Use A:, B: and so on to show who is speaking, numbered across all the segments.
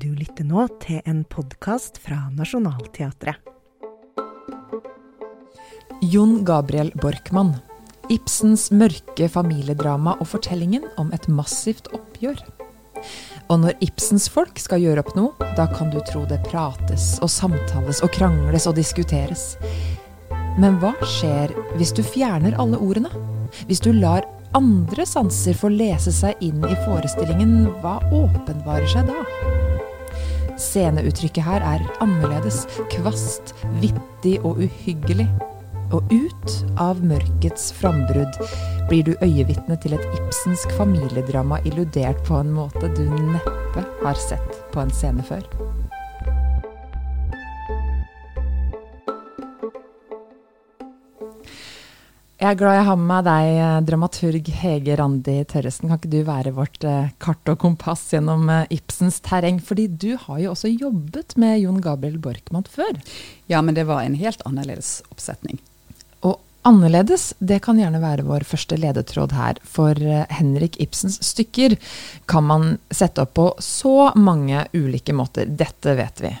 A: Du lytter nå til en podkast fra Nationaltheatret.
B: Jon Gabriel Borkmann. Ibsens mørke familiedrama og fortellingen om et massivt oppgjør. Og når Ibsens folk skal gjøre opp noe, da kan du tro det prates og samtales og krangles og diskuteres. Men hva skjer hvis du fjerner alle ordene? Hvis du lar andre sanser få lese seg inn i forestillingen, hva åpenbarer seg da? Sceneuttrykket her er annerledes, kvast, vittig og uhyggelig. Og ut av mørkets frambrudd blir du øyevitne til et ibsensk familiedrama illudert på en måte du neppe har sett på en scene før. Jeg er glad jeg har med meg deg, eh, dramaturg Hege Randi Tørresen. Kan ikke du være vårt eh, kart og kompass gjennom eh, Ibsens terreng? Fordi du har jo også jobbet med Jon Gabriel Borkmann før.
C: Ja, men det var en helt annerledes oppsetning.
B: Og annerledes, det kan gjerne være vår første ledetråd her. For Henrik Ibsens stykker kan man sette opp på så mange ulike måter. Dette vet vi.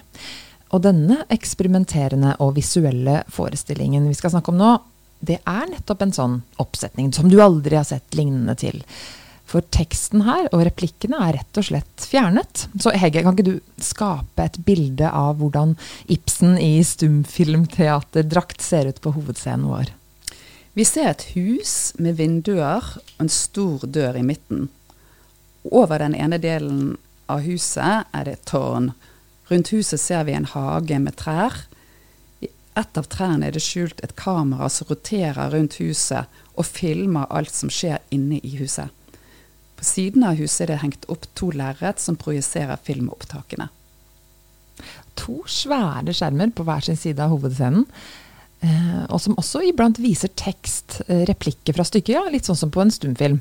B: Og denne eksperimenterende og visuelle forestillingen vi skal snakke om nå, det er nettopp en sånn oppsetning som du aldri har sett lignende til. For teksten her og replikkene er rett og slett fjernet. Så Hege, kan ikke du skape et bilde av hvordan Ibsen i stumfilmteaterdrakt ser ut på hovedscenen vår?
C: Vi ser et hus med vinduer og en stor dør i midten. Over den ene delen av huset er det et tårn. Rundt huset ser vi en hage med trær et av trærne er det skjult et kamera som roterer rundt huset og filmer alt som skjer inne i huset. På siden av huset er det hengt opp to lerret som projiserer filmopptakene.
B: To svære skjermer på hver sin side av hovedscenen. Eh, og som også iblant viser tekst, eh, replikker fra stykket, ja, litt sånn som på en stumfilm.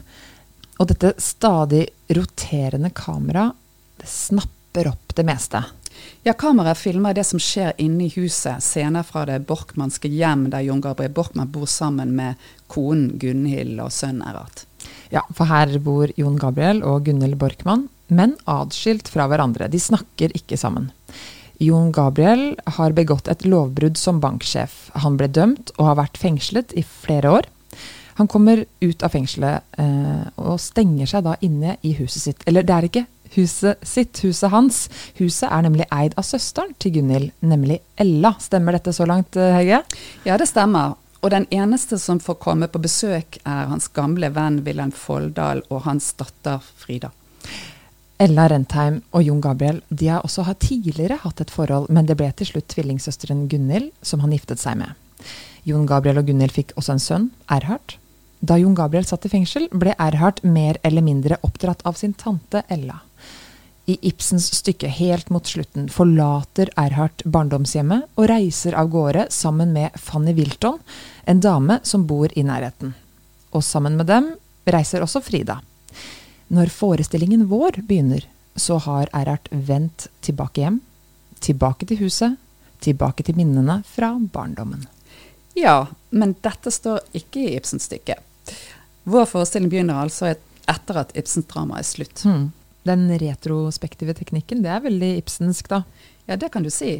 B: Og dette stadig roterende kameraet snapper opp det meste.
C: Ja, kameraet filmer det som skjer inne i huset. Scener fra det borkmannske hjem der Jon Gabriel Borkmann bor sammen med konen Gunhild og sønnen Errat.
B: Ja, for her bor Jon Gabriel og Gunhild Borkmann, men adskilt fra hverandre. De snakker ikke sammen. Jon Gabriel har begått et lovbrudd som banksjef. Han ble dømt og har vært fengslet i flere år. Han kommer ut av fengselet eh, og stenger seg da inne i huset sitt. Eller det er ikke huset sitt, huset hans. Huset er nemlig eid av søsteren til Gunhild, nemlig Ella. Stemmer dette så langt, eh, Hege?
C: Ja, det stemmer. Og den eneste som får komme på besøk, er hans gamle venn Wilhelm Folldal og hans datter Frida.
B: Ella Rentheim og Jon Gabriel de har også tidligere hatt et forhold, men det ble til slutt tvillingsøsteren Gunhild som han giftet seg med. Jon Gabriel og Gunhild fikk også en sønn, Erhard. Da Jon Gabriel satt i fengsel, ble Erhard mer eller mindre oppdratt av sin tante Ella. I Ibsens stykke helt mot slutten forlater Erhard barndomshjemmet og reiser av gårde sammen med Fanny Wilton, en dame som bor i nærheten. Og sammen med dem reiser også Frida. Når forestillingen vår begynner, så har Erhard vendt tilbake hjem, tilbake til huset, tilbake til minnene fra barndommen.
C: Ja, men dette står ikke i Ibsens stykke. Vår forestilling begynner altså etter at Ibsens drama er slutt.
B: Hmm. Den retrospektive teknikken, det er veldig ibsensk, da.
C: Ja, det kan du si.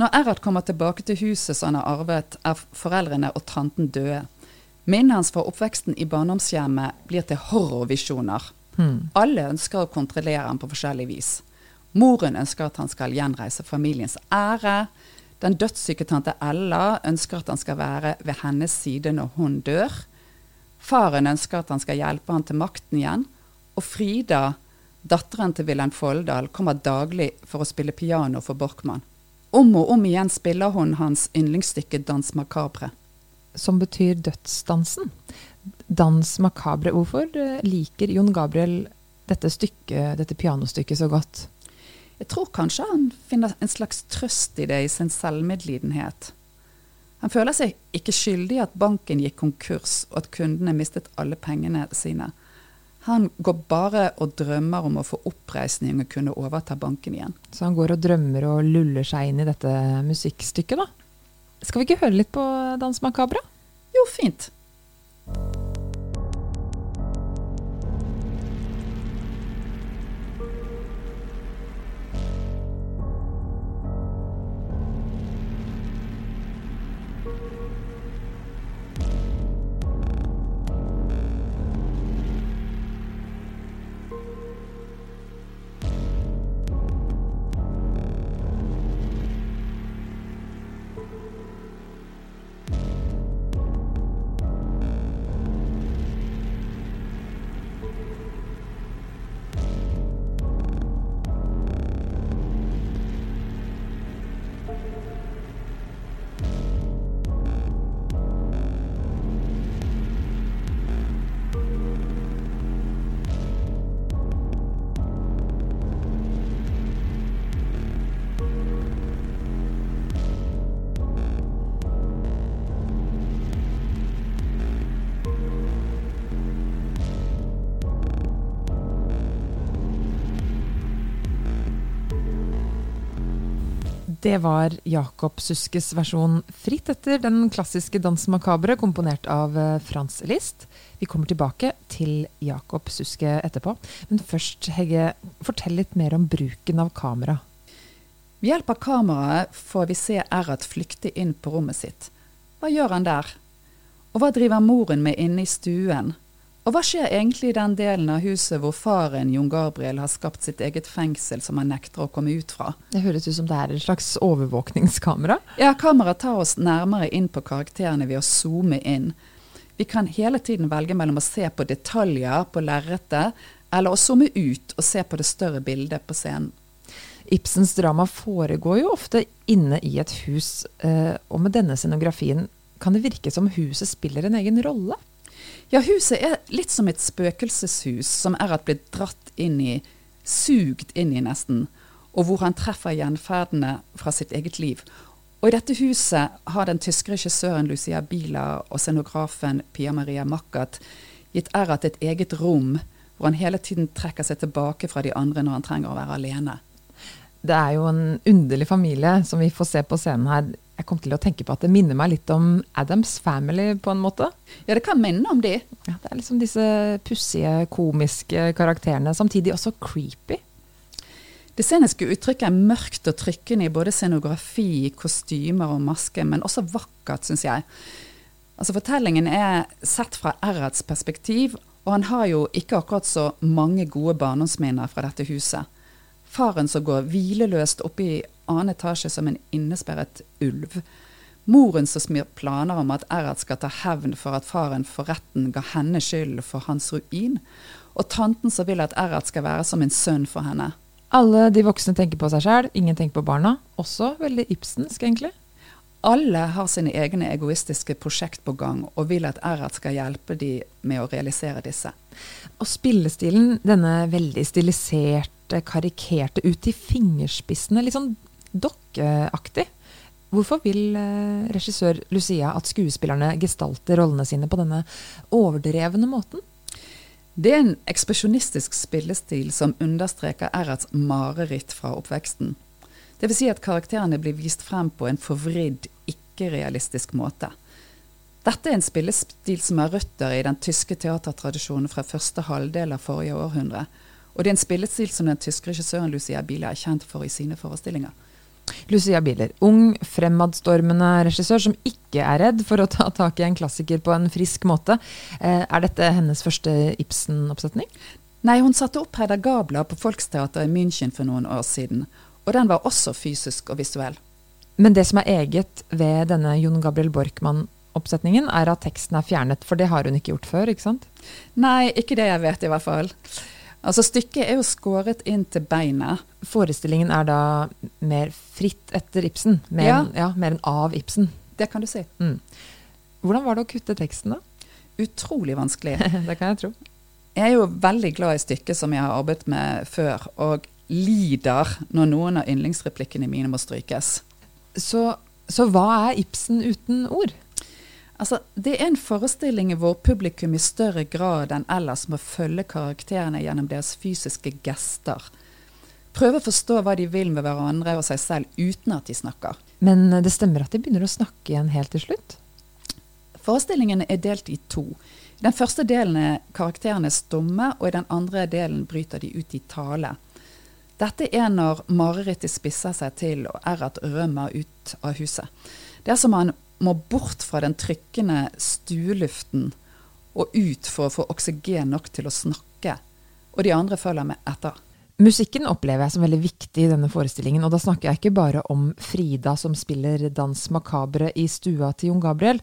C: Når Erhard kommer tilbake til huset som han har arvet, er foreldrene og tanten døde. Minnet hans fra oppveksten i barndomshjemmet blir til horrorvisjoner. Hmm. Alle ønsker å kontrollere ham på forskjellig vis. Moren ønsker at han skal gjenreise familiens ære. Den dødssyke tante Ella ønsker at han skal være ved hennes side når hun dør. Faren ønsker at han skal hjelpe han til makten igjen. Og Frida Datteren til Wilhelm Folldal kommer daglig for å spille piano for Borkmann. Om og om igjen spiller hun hans yndlingsstykke 'Dans macabre'.
B: Som betyr dødsdansen. Dans macabre. Hvorfor eh, liker Jon Gabriel dette, stykket, dette pianostykket så godt?
C: Jeg tror kanskje han finner en slags trøst i det i sin selvmedlidenhet. Han føler seg ikke skyldig i at banken gikk konkurs og at kundene mistet alle pengene sine. Han går bare og drømmer om å få oppreisning og kunne overta banken igjen.
B: Så han går og drømmer og luller seg inn i dette musikkstykket, da? Skal vi ikke høre litt på Dans Macabre?
C: Jo, fint.
B: Det var Jakob Suskes versjon fritt etter den klassiske Dans macabre, komponert av eh, Frans List. Vi kommer tilbake til Jakob Suske etterpå. Men først, Hegge, fortell litt mer om bruken av kamera.
C: Ved hjelp av kameraet får vi se Errat flykte inn på rommet sitt. Hva gjør han der? Og hva driver moren med inne i stuen? Og hva skjer egentlig i den delen av huset hvor faren, Jon Gabriel, har skapt sitt eget fengsel som han nekter å komme ut fra?
B: Det høres ut som det er et slags overvåkningskamera.
C: Ja, kameraet tar oss nærmere inn på karakterene ved å zoome inn. Vi kan hele tiden velge mellom å se på detaljer på lerretet, eller å zoome ut og se på det større bildet på scenen.
B: Ibsens drama foregår jo ofte inne i et hus, eh, og med denne scenografien kan det virke som huset spiller en egen rolle.
C: Ja, huset er litt som et spøkelseshus som Erhat blir dratt inn i, sugd inn i nesten, og hvor han treffer gjenferdene fra sitt eget liv. Og i dette huset har den tyske regissøren Lucia Bieler og scenografen Pia Maria Mackert gitt Erhat et eget rom, hvor han hele tiden trekker seg tilbake fra de andre når han trenger å være alene.
B: Det er jo en underlig familie som vi får se på scenen her. Jeg kom til å tenke på at det minner meg litt om Adams Family på en måte.
C: Ja, det kan minne om det.
B: Ja, det er liksom disse pussige, komiske karakterene, samtidig også creepy.
C: Det sceniske uttrykket er mørkt og trykkende i både scenografi, kostymer og maske, men også vakkert, syns jeg. Altså Fortellingen er sett fra Errats perspektiv, og han har jo ikke akkurat så mange gode barndomsminner fra dette huset. Faren som går hvileløst oppi i annen etasje som en innesperret ulv. Moren som smir planer om at Erhard skal ta hevn for at faren for retten ga henne skyld for hans ruin. Og tanten som vil at Erhard skal være som en sønn for henne.
B: Alle de voksne tenker på seg sjæl, ingen tenker på barna. Også veldig Ibsensk, egentlig.
C: Alle har sine egne egoistiske prosjekt på gang, og vil at Erhard skal hjelpe de med å realisere disse.
B: Og spillestilen, denne veldig stiliserte, karikerte, ut i fingerspissene, litt sånn dokkeaktig. Hvorfor vil eh, regissør Lucia at skuespillerne gestalter rollene sine på denne overdrevne måten?
C: Det er en ekspresjonistisk spillestil som understreker Errats mareritt fra oppveksten. Dvs. Si at karakterene blir vist frem på en forvridd, ikke-realistisk måte. Dette er en spillestil som har røtter i den tyske teatertradisjonen fra første halvdel av forrige århundre. Og det er en spillestil som den tyske regissøren Lucia Biele er kjent for i sine forestillinger.
B: Lucia Bieler, ung, fremadstormende regissør som ikke er redd for å ta tak i en klassiker på en frisk måte. Eh, er dette hennes første Ibsen-oppsetning?
C: Nei, hun satte opp Hedda Gabler på Folksteater i München for noen år siden. Og den var også fysisk og visuell.
B: Men det som er eget ved denne Jon Gabriel Borkmann-oppsetningen, er at teksten er fjernet, for det har hun ikke gjort før, ikke sant?
C: Nei, ikke det jeg vet i hvert fall. Altså Stykket er jo skåret inn til beinet.
B: Forestillingen er da mer fritt etter Ibsen, mer, ja. ja, mer enn av Ibsen.
C: Det kan du si.
B: Mm. Hvordan var det å kutte teksten, da?
C: Utrolig vanskelig.
B: det kan jeg tro.
C: Jeg er jo veldig glad i stykket som jeg har arbeidet med før, og lider når noen av yndlingsreplikkene mine må strykes.
B: Så, så hva er Ibsen uten ord?
C: Altså, det er en forestilling hvor publikum i større grad enn ellers må følge karakterene gjennom deres fysiske gester. Prøve å forstå hva de vil med hverandre og seg selv uten at de snakker.
B: Men det stemmer at de begynner å snakke igjen helt til slutt?
C: Forestillingen er delt i to. I den første delen er karakterene stumme, og i den andre delen bryter de ut i tale. Dette er når marerittet spisser seg til og Errat rømmer ut av huset. Det er som han må bort fra den trykkende stueluften og ut for å få oksygen nok til å snakke. Og de andre følger med etter.
B: Musikken opplever jeg som veldig viktig i denne forestillingen. Og da snakker jeg ikke bare om Frida som spiller dans macabre i stua til Jon Gabriel.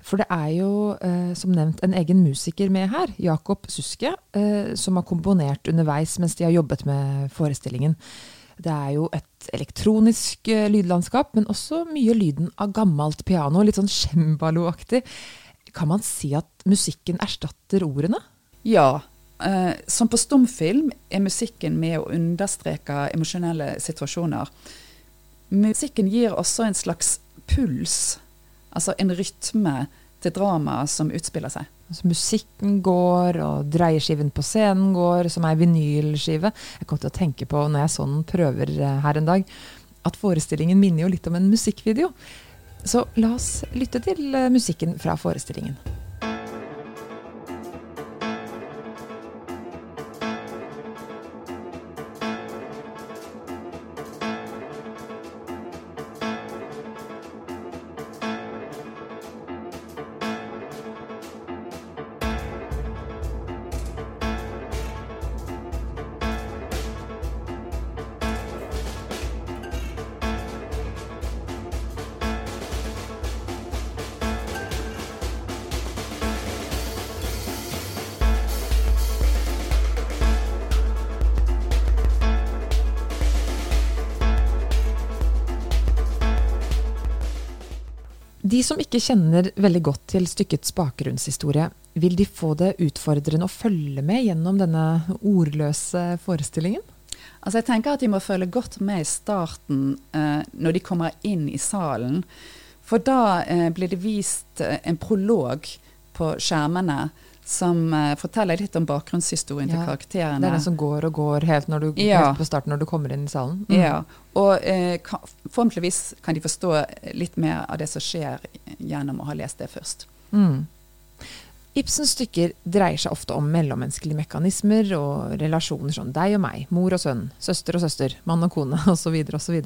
B: For det er jo, eh, som nevnt, en egen musiker med her, Jakob Suske, eh, som har komponert underveis mens de har jobbet med forestillingen. Det er jo et elektronisk uh, lydlandskap, men også mye lyden av gammelt piano. Litt sånn cembaloaktig. Kan man si at musikken erstatter ordene?
C: Ja. Eh, som på stumfilm er musikken med å understreke emosjonelle situasjoner. Musikken gir også en slags puls, altså en rytme til dramaet som utspiller seg.
B: Altså, musikken går, og dreieskiven på scenen går, som ei vinylskive. Jeg kom til å tenke på, når jeg så den prøver eh, her en dag, at forestillingen minner jo litt om en musikkvideo. Så la oss lytte til eh, musikken fra forestillingen. De som ikke kjenner veldig godt til stykkets bakgrunnshistorie, vil de få det utfordrende å følge med gjennom denne ordløse forestillingen?
C: Altså jeg tenker at de må følge godt med i starten eh, når de kommer inn i salen. For da eh, blir det vist eh, en prolog på skjermene som uh, forteller litt om bakgrunnshistorien til karakterene.
B: Det er den som går og går helt, du,
C: ja.
B: helt på starten når du kommer inn i salen?
C: Mm. Ja, og uh, kan, forhåpentligvis kan de forstå litt mer av det som skjer gjennom å ha lest det først.
B: Mm. Ibsens stykker dreier seg ofte om mellommenneskelige mekanismer og relasjoner som deg og meg, mor og sønn, søster og søster, mann og kone osv. osv.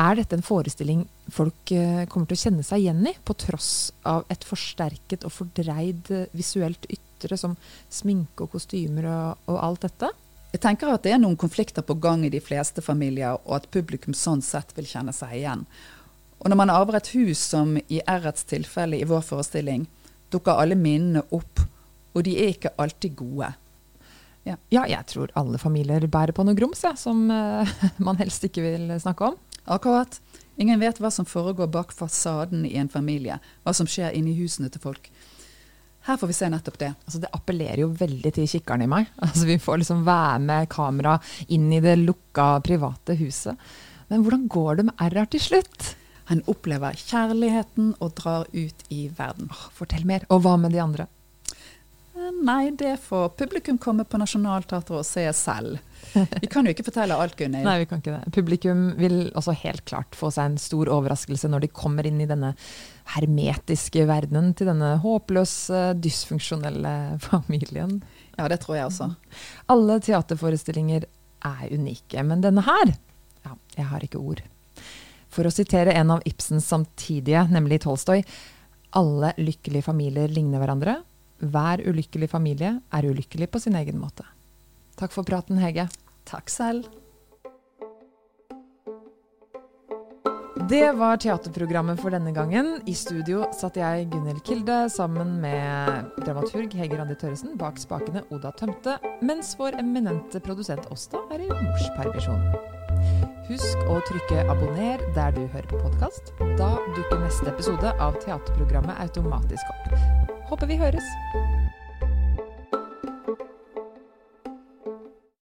B: Er dette en forestilling folk uh, kommer til å kjenne seg igjen i, på tross av et forsterket og fordreid uh, visuelt ytre som sminke og kostymer og, og, alt dette?
C: Jeg tenker at det er noen konflikter på gang i de fleste familier, og at publikum sånn sett vil kjenne seg igjen. Og når man arver et hus, som i R-ets tilfelle i vår forestilling, dukker alle minnene opp, og de er ikke alltid gode.
B: Ja, ja jeg tror alle familier bærer på noe grums ja, som uh, man helst ikke vil snakke om.
C: Akkurat. Ingen vet hva som foregår bak fasaden i en familie, hva som skjer inni husene til folk. Her får vi se nettopp det.
B: Altså, det appellerer jo veldig til kikkeren i meg. Altså, vi får liksom være med kamera inn i det lukka, private huset. Men hvordan går det med RR til slutt?
C: Han opplever kjærligheten og drar ut i verden.
B: Fortell mer. Og hva med de andre?
C: Nei, det får publikum komme på Nationaltheatret og se selv. Vi kan jo ikke fortelle alt, Gunnhild.
B: Nei, vi kan ikke det. Publikum vil også helt klart få seg en stor overraskelse når de kommer inn i denne hermetiske verdenen til denne håpløse, dysfunksjonelle familien.
C: Ja, det tror jeg også.
B: Alle teaterforestillinger er unike, men denne her Ja, jeg har ikke ord. For å sitere en av Ibsens samtidige, nemlig Tolstoy, alle lykkelige familier ligner hverandre. Hver ulykkelig familie er ulykkelig på sin egen måte. Takk for praten, Hege.
C: Takk selv.
B: Det var teaterprogrammet for denne gangen. I studio satt jeg, Gunhild Kilde, sammen med dramaturg Hege Randi Tørresen, bak spakene Oda Tømte, mens vår eminente produsent Åsta er i morspermisjon. Husk å trykke 'abonner' der du hører på podkast. Da dukker neste episode av teaterprogrammet automatisk opp. Håper vi høres!